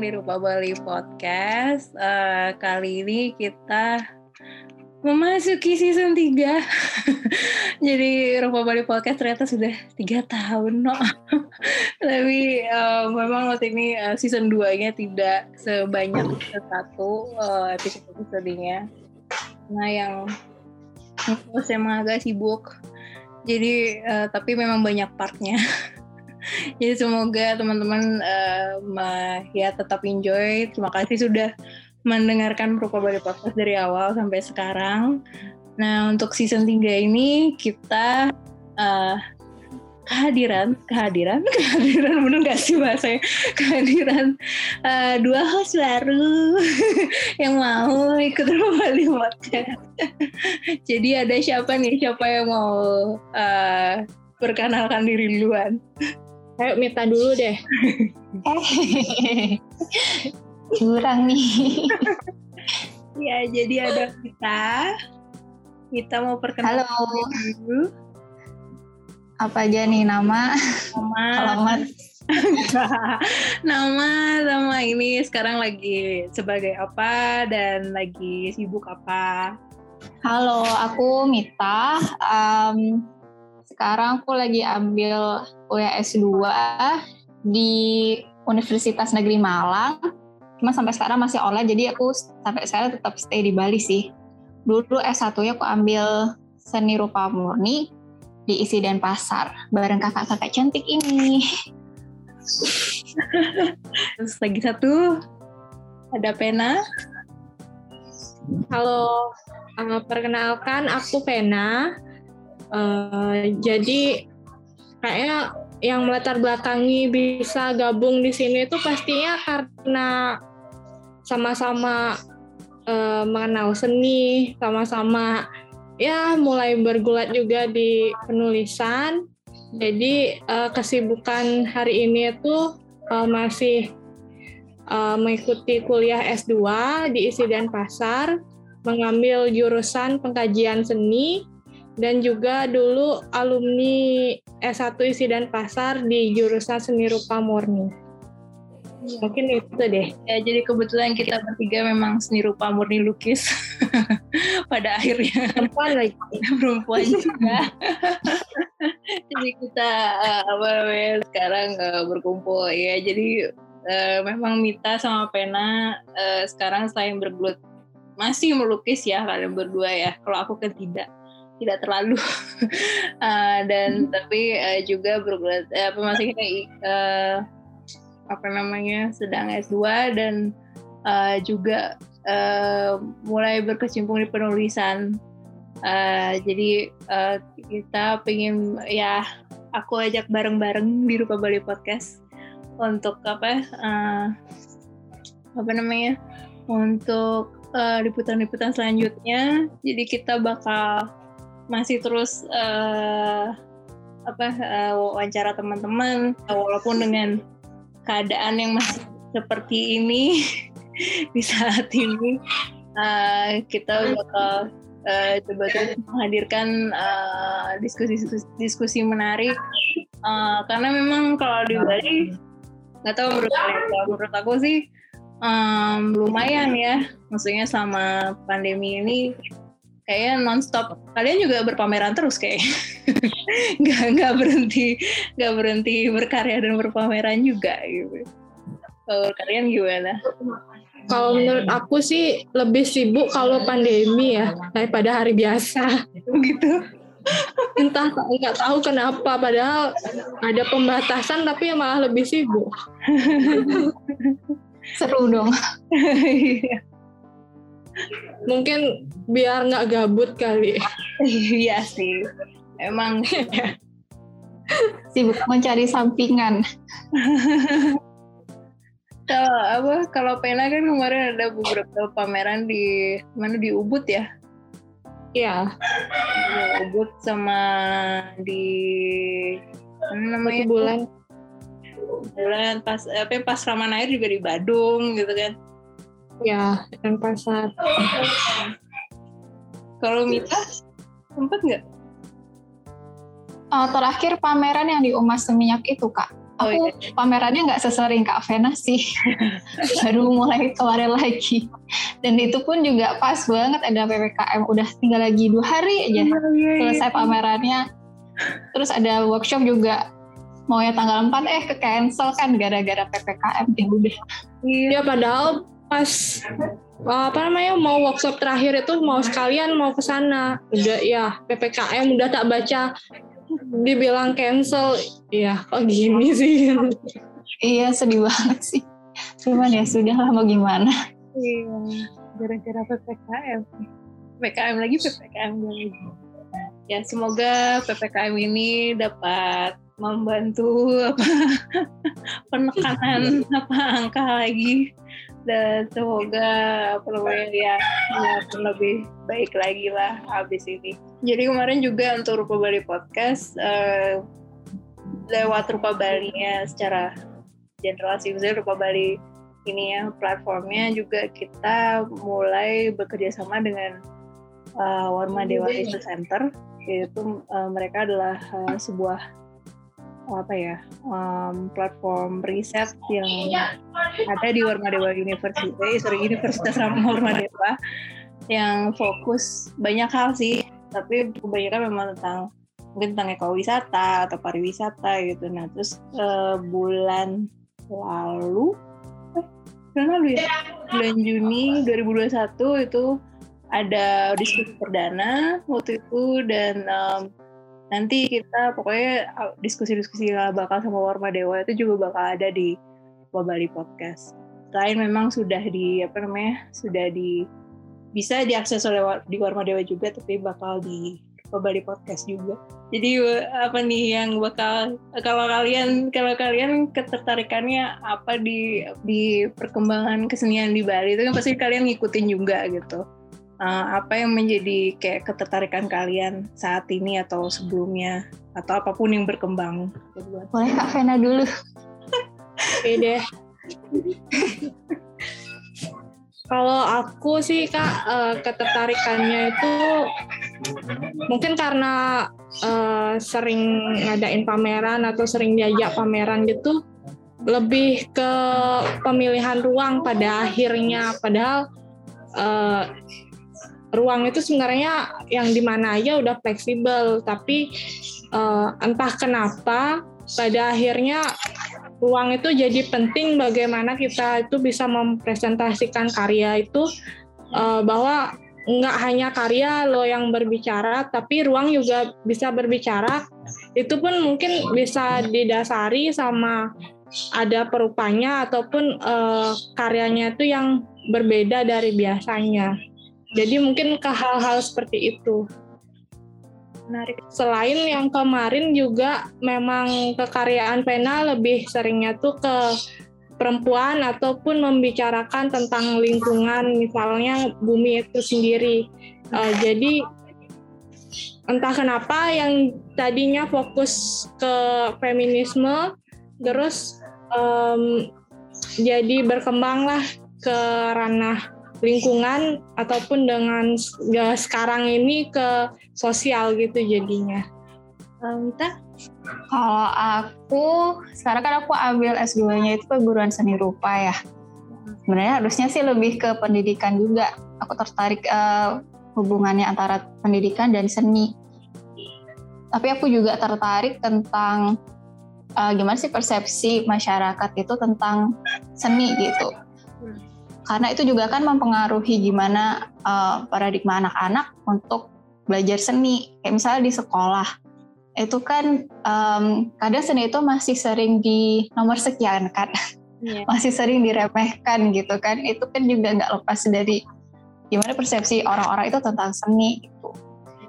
datang di Rupa Bali Podcast. Uh, kali ini kita memasuki season 3. Jadi Rupa Bali Podcast ternyata sudah tiga tahun. No. Tapi uh, memang waktu ini uh, season 2-nya tidak sebanyak satu uh, episode-episodenya. Nah yang saya emang agak sibuk. Jadi uh, tapi memang banyak partnya. Jadi semoga teman-teman uh, ya tetap enjoy. Terima kasih sudah mendengarkan Bali Podcast dari awal sampai sekarang. Nah, untuk season 3 ini kita uh, kehadiran, kehadiran, kehadiran bener gak sih bahasanya? Kehadiran uh, dua host baru yang mau ikut Bali Podcast. Jadi ada siapa nih? Siapa yang mau uh, perkenalkan diri duluan? Ayo Mita dulu deh. Curang nih. ya, jadi ada kita. Kita mau perkenalkan Halo. dulu. Apa aja nih nama? Nama, Alamat. nama sama ini sekarang lagi sebagai apa dan lagi sibuk apa? Halo, aku Mita. Um, sekarang aku lagi ambil kuliah S2 di Universitas Negeri Malang. Cuma sampai sekarang masih online, jadi aku sampai sekarang tetap stay di Bali sih. Dulu S1-nya aku ambil seni rupa murni di Isi dan Pasar bareng kakak-kakak cantik ini. Terus lagi satu ada pena. Halo, uh, perkenalkan aku Vena. Uh, jadi kayaknya yang melatar belakangi bisa gabung di sini itu pastinya karena sama-sama uh, mengenal seni, sama-sama ya mulai bergulat juga di penulisan. Jadi uh, kesibukan hari ini itu uh, masih uh, mengikuti kuliah S2 di Isi dan Pasar, mengambil jurusan pengkajian seni dan juga dulu alumni S1 Isi dan Pasar di jurusan Seni Rupa Murni. Mungkin itu deh. Ya, jadi kebetulan kita bertiga memang seni rupa murni lukis. Pada akhirnya Perempuan lagi. perempuan juga. jadi kita uh, apa namanya sekarang uh, berkumpul ya. Jadi uh, memang Mita sama Pena uh, sekarang selain bergelut masih melukis ya kalian berdua ya. Kalau aku kan tidak tidak terlalu uh, dan tapi uh, juga bergelut uh, apa maksudnya uh, apa namanya sedang S2 dan uh, juga uh, mulai berkecimpung di penulisan. Uh, jadi uh, kita pengen ya aku ajak bareng-bareng di Rupa Bali Podcast untuk apa uh, apa namanya untuk uh, liputan-liputan selanjutnya. Jadi kita bakal masih terus uh, apa uh, wawancara teman-teman. Walaupun dengan keadaan yang masih seperti ini di saat ini uh, kita bakal uh, coba terus menghadirkan uh, diskusi diskusi menarik. Uh, karena memang kalau di Bali nggak tahu menurut kalian menurut aku sih um, lumayan ya. Maksudnya selama pandemi ini kayaknya nonstop kalian juga berpameran terus kayak nggak nggak berhenti nggak berhenti berkarya dan berpameran juga gitu kalau kalian gimana Kalau menurut aku sih lebih sibuk kalau pandemi ya daripada hari biasa. gitu Entah nggak tahu kenapa padahal ada pembatasan tapi malah lebih sibuk. Seru dong. Mungkin biar nggak gabut kali. iya sih emang Sibuk mencari sampingan. kalau apa kalau Pena kan kemarin ada beberapa pameran di mana di Ubud ya Iya, Di Ubud sama di mana namanya bulan. bulan pas apa pas Raman Air juga di Badung gitu kan Ya, dan pasar. kalau Mita sempat nggak Oh, terakhir pameran yang di Umas Seminyak itu kak, Oh, aku iya. pamerannya nggak sesering Kak Vena sih, baru mulai kemarin lagi. Dan itu pun juga pas banget ada PPKM, udah tinggal lagi dua hari aja oh, iya, iya. selesai pamerannya. Terus ada workshop juga mau ya tanggal 4 eh ke cancel kan gara-gara PPKM ya udah. Iya padahal pas apa namanya mau workshop terakhir itu mau sekalian mau ke sana. Udah ya PPKM udah tak baca. Dibilang cancel ya kok gini sih? Iya sedih banget sih. Cuman ya sudah lah mau gimana? Iya gara-gara ppkm ppkm lagi ppkm lagi ya semoga ppkm ini dapat membantu apa penekanan apa angka lagi dan semoga apa namanya ya, lebih baik lagi lah habis ini. Jadi kemarin juga untuk Rupa Bali Podcast uh, lewat Rupa Bali-nya secara general sih, misalnya Rupa Bali ini ya platformnya juga kita mulai bekerja sama dengan uh, Warma Dewa Isu Center yaitu uh, mereka adalah uh, sebuah apa ya um, platform riset yang ada di Warmadewa University, eh, sorry Universitas Warmadewa yang fokus banyak hal sih, tapi kebanyakan memang tentang mungkin tentang ekowisata atau pariwisata gitu. Nah terus uh, bulan lalu, eh, bulan lalu ya, bulan Juni 2021 itu ada diskusi perdana waktu itu dan um, nanti kita pokoknya uh, diskusi-diskusi bakal sama Warma Dewa itu juga bakal ada di Bali Podcast. Selain memang sudah di apa namanya sudah di bisa diakses oleh di Warma Dewa juga, tapi bakal di Bali Podcast juga. Jadi apa nih yang bakal kalau kalian kalau kalian ketertarikannya apa di di perkembangan kesenian di Bali itu kan pasti kalian ngikutin juga gitu uh, apa yang menjadi kayak ketertarikan kalian saat ini atau sebelumnya atau apa pun yang berkembang. Boleh Kak Vena dulu. Oke deh. Kalau aku sih kak uh, ketertarikannya itu mungkin karena uh, sering ngadain pameran atau sering diajak pameran gitu lebih ke pemilihan ruang pada akhirnya padahal uh, ruang itu sebenarnya yang di mana aja udah fleksibel tapi uh, entah kenapa pada akhirnya ruang itu jadi penting bagaimana kita itu bisa mempresentasikan karya itu uh, bahwa nggak hanya karya lo yang berbicara tapi ruang juga bisa berbicara. Itu pun mungkin bisa didasari sama ada perupanya ataupun uh, karyanya itu yang berbeda dari biasanya jadi mungkin ke hal-hal seperti itu. Menarik. Selain yang kemarin juga memang kekaryaan pena lebih seringnya tuh ke perempuan ataupun membicarakan tentang lingkungan misalnya bumi itu sendiri. Uh, jadi entah kenapa yang tadinya fokus ke feminisme terus um, jadi berkembanglah ke ranah lingkungan ataupun dengan ya, sekarang ini ke sosial gitu jadinya. Mita? Kalau aku, sekarang kan aku ambil S2-nya itu perguruan seni rupa ya. Sebenarnya harusnya sih lebih ke pendidikan juga. Aku tertarik uh, hubungannya antara pendidikan dan seni. Tapi aku juga tertarik tentang uh, gimana sih persepsi masyarakat itu tentang seni gitu karena itu juga kan mempengaruhi gimana uh, paradigma anak-anak untuk belajar seni. Kayak misalnya di sekolah itu kan um, kadang seni itu masih sering di nomor sekian kan. Yeah. masih sering diremehkan gitu kan. Itu kan juga nggak lepas dari gimana persepsi orang-orang itu tentang seni gitu.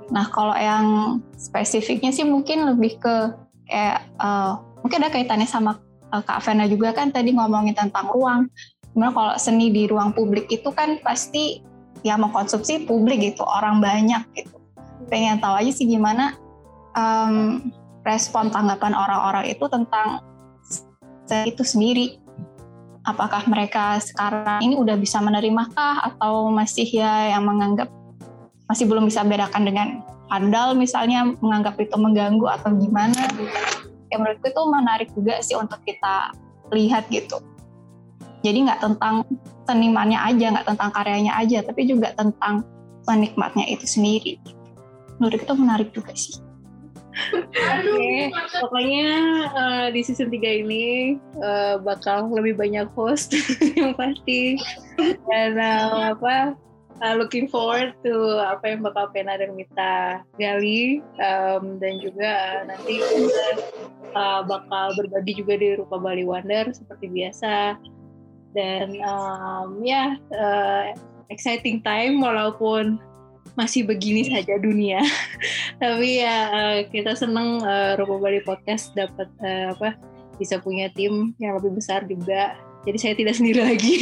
Nah kalau yang spesifiknya sih mungkin lebih ke kayak uh, mungkin ada kaitannya sama uh, Kak Vena juga kan tadi ngomongin tentang ruang Sebenarnya kalau seni di ruang publik itu kan pasti ya mengkonsumsi publik gitu, orang banyak gitu. Pengen tahu aja sih gimana um, respon tanggapan orang-orang itu tentang itu sendiri. Apakah mereka sekarang ini udah bisa menerima kah atau masih ya yang menganggap masih belum bisa bedakan dengan pandal misalnya menganggap itu mengganggu atau gimana? ya menurutku itu menarik juga sih untuk kita lihat gitu jadi nggak tentang senimannya aja nggak tentang karyanya aja tapi juga tentang penikmatnya itu sendiri. Menurut itu menarik juga sih. Oke, okay. pokoknya uh, di season 3 ini uh, bakal lebih banyak host yang pasti. Dan uh, apa uh, looking forward to apa yang bakal Pena dan Mita gali um, dan juga nanti kita uh, bakal berbagi juga di Rupa Bali Wonder seperti biasa dan um, ya uh, exciting time walaupun masih begini saja dunia. Tapi ya uh, kita seneng uh, Robo Bali Podcast dapat uh, apa bisa punya tim yang lebih besar juga. Jadi saya tidak sendiri lagi.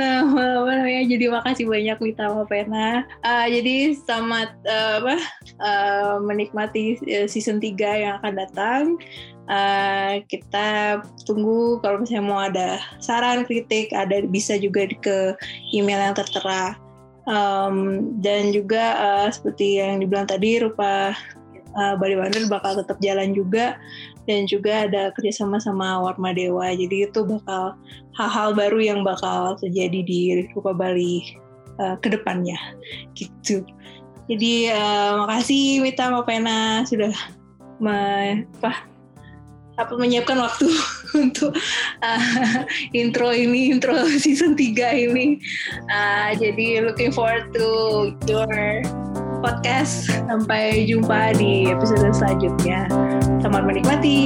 nah, apa namanya? Jadi makasih banyak Lita sama Pena. Uh, jadi selamat uh, apa uh, menikmati season 3 yang akan datang. Uh, kita tunggu kalau misalnya mau ada saran kritik ada bisa juga ke email yang tertera um, dan juga uh, seperti yang dibilang tadi rupa uh, Bali Wonder bakal tetap jalan juga dan juga ada kerjasama sama Warma Dewa jadi itu bakal hal-hal baru yang bakal terjadi di Rupa Bali uh, ke depannya gitu jadi uh, makasih Mita Mapena sudah me, apa, apa menyiapkan waktu untuk uh, intro ini, intro season 3 ini. Uh, jadi looking forward to your podcast. Sampai jumpa di episode selanjutnya. Selamat menikmati.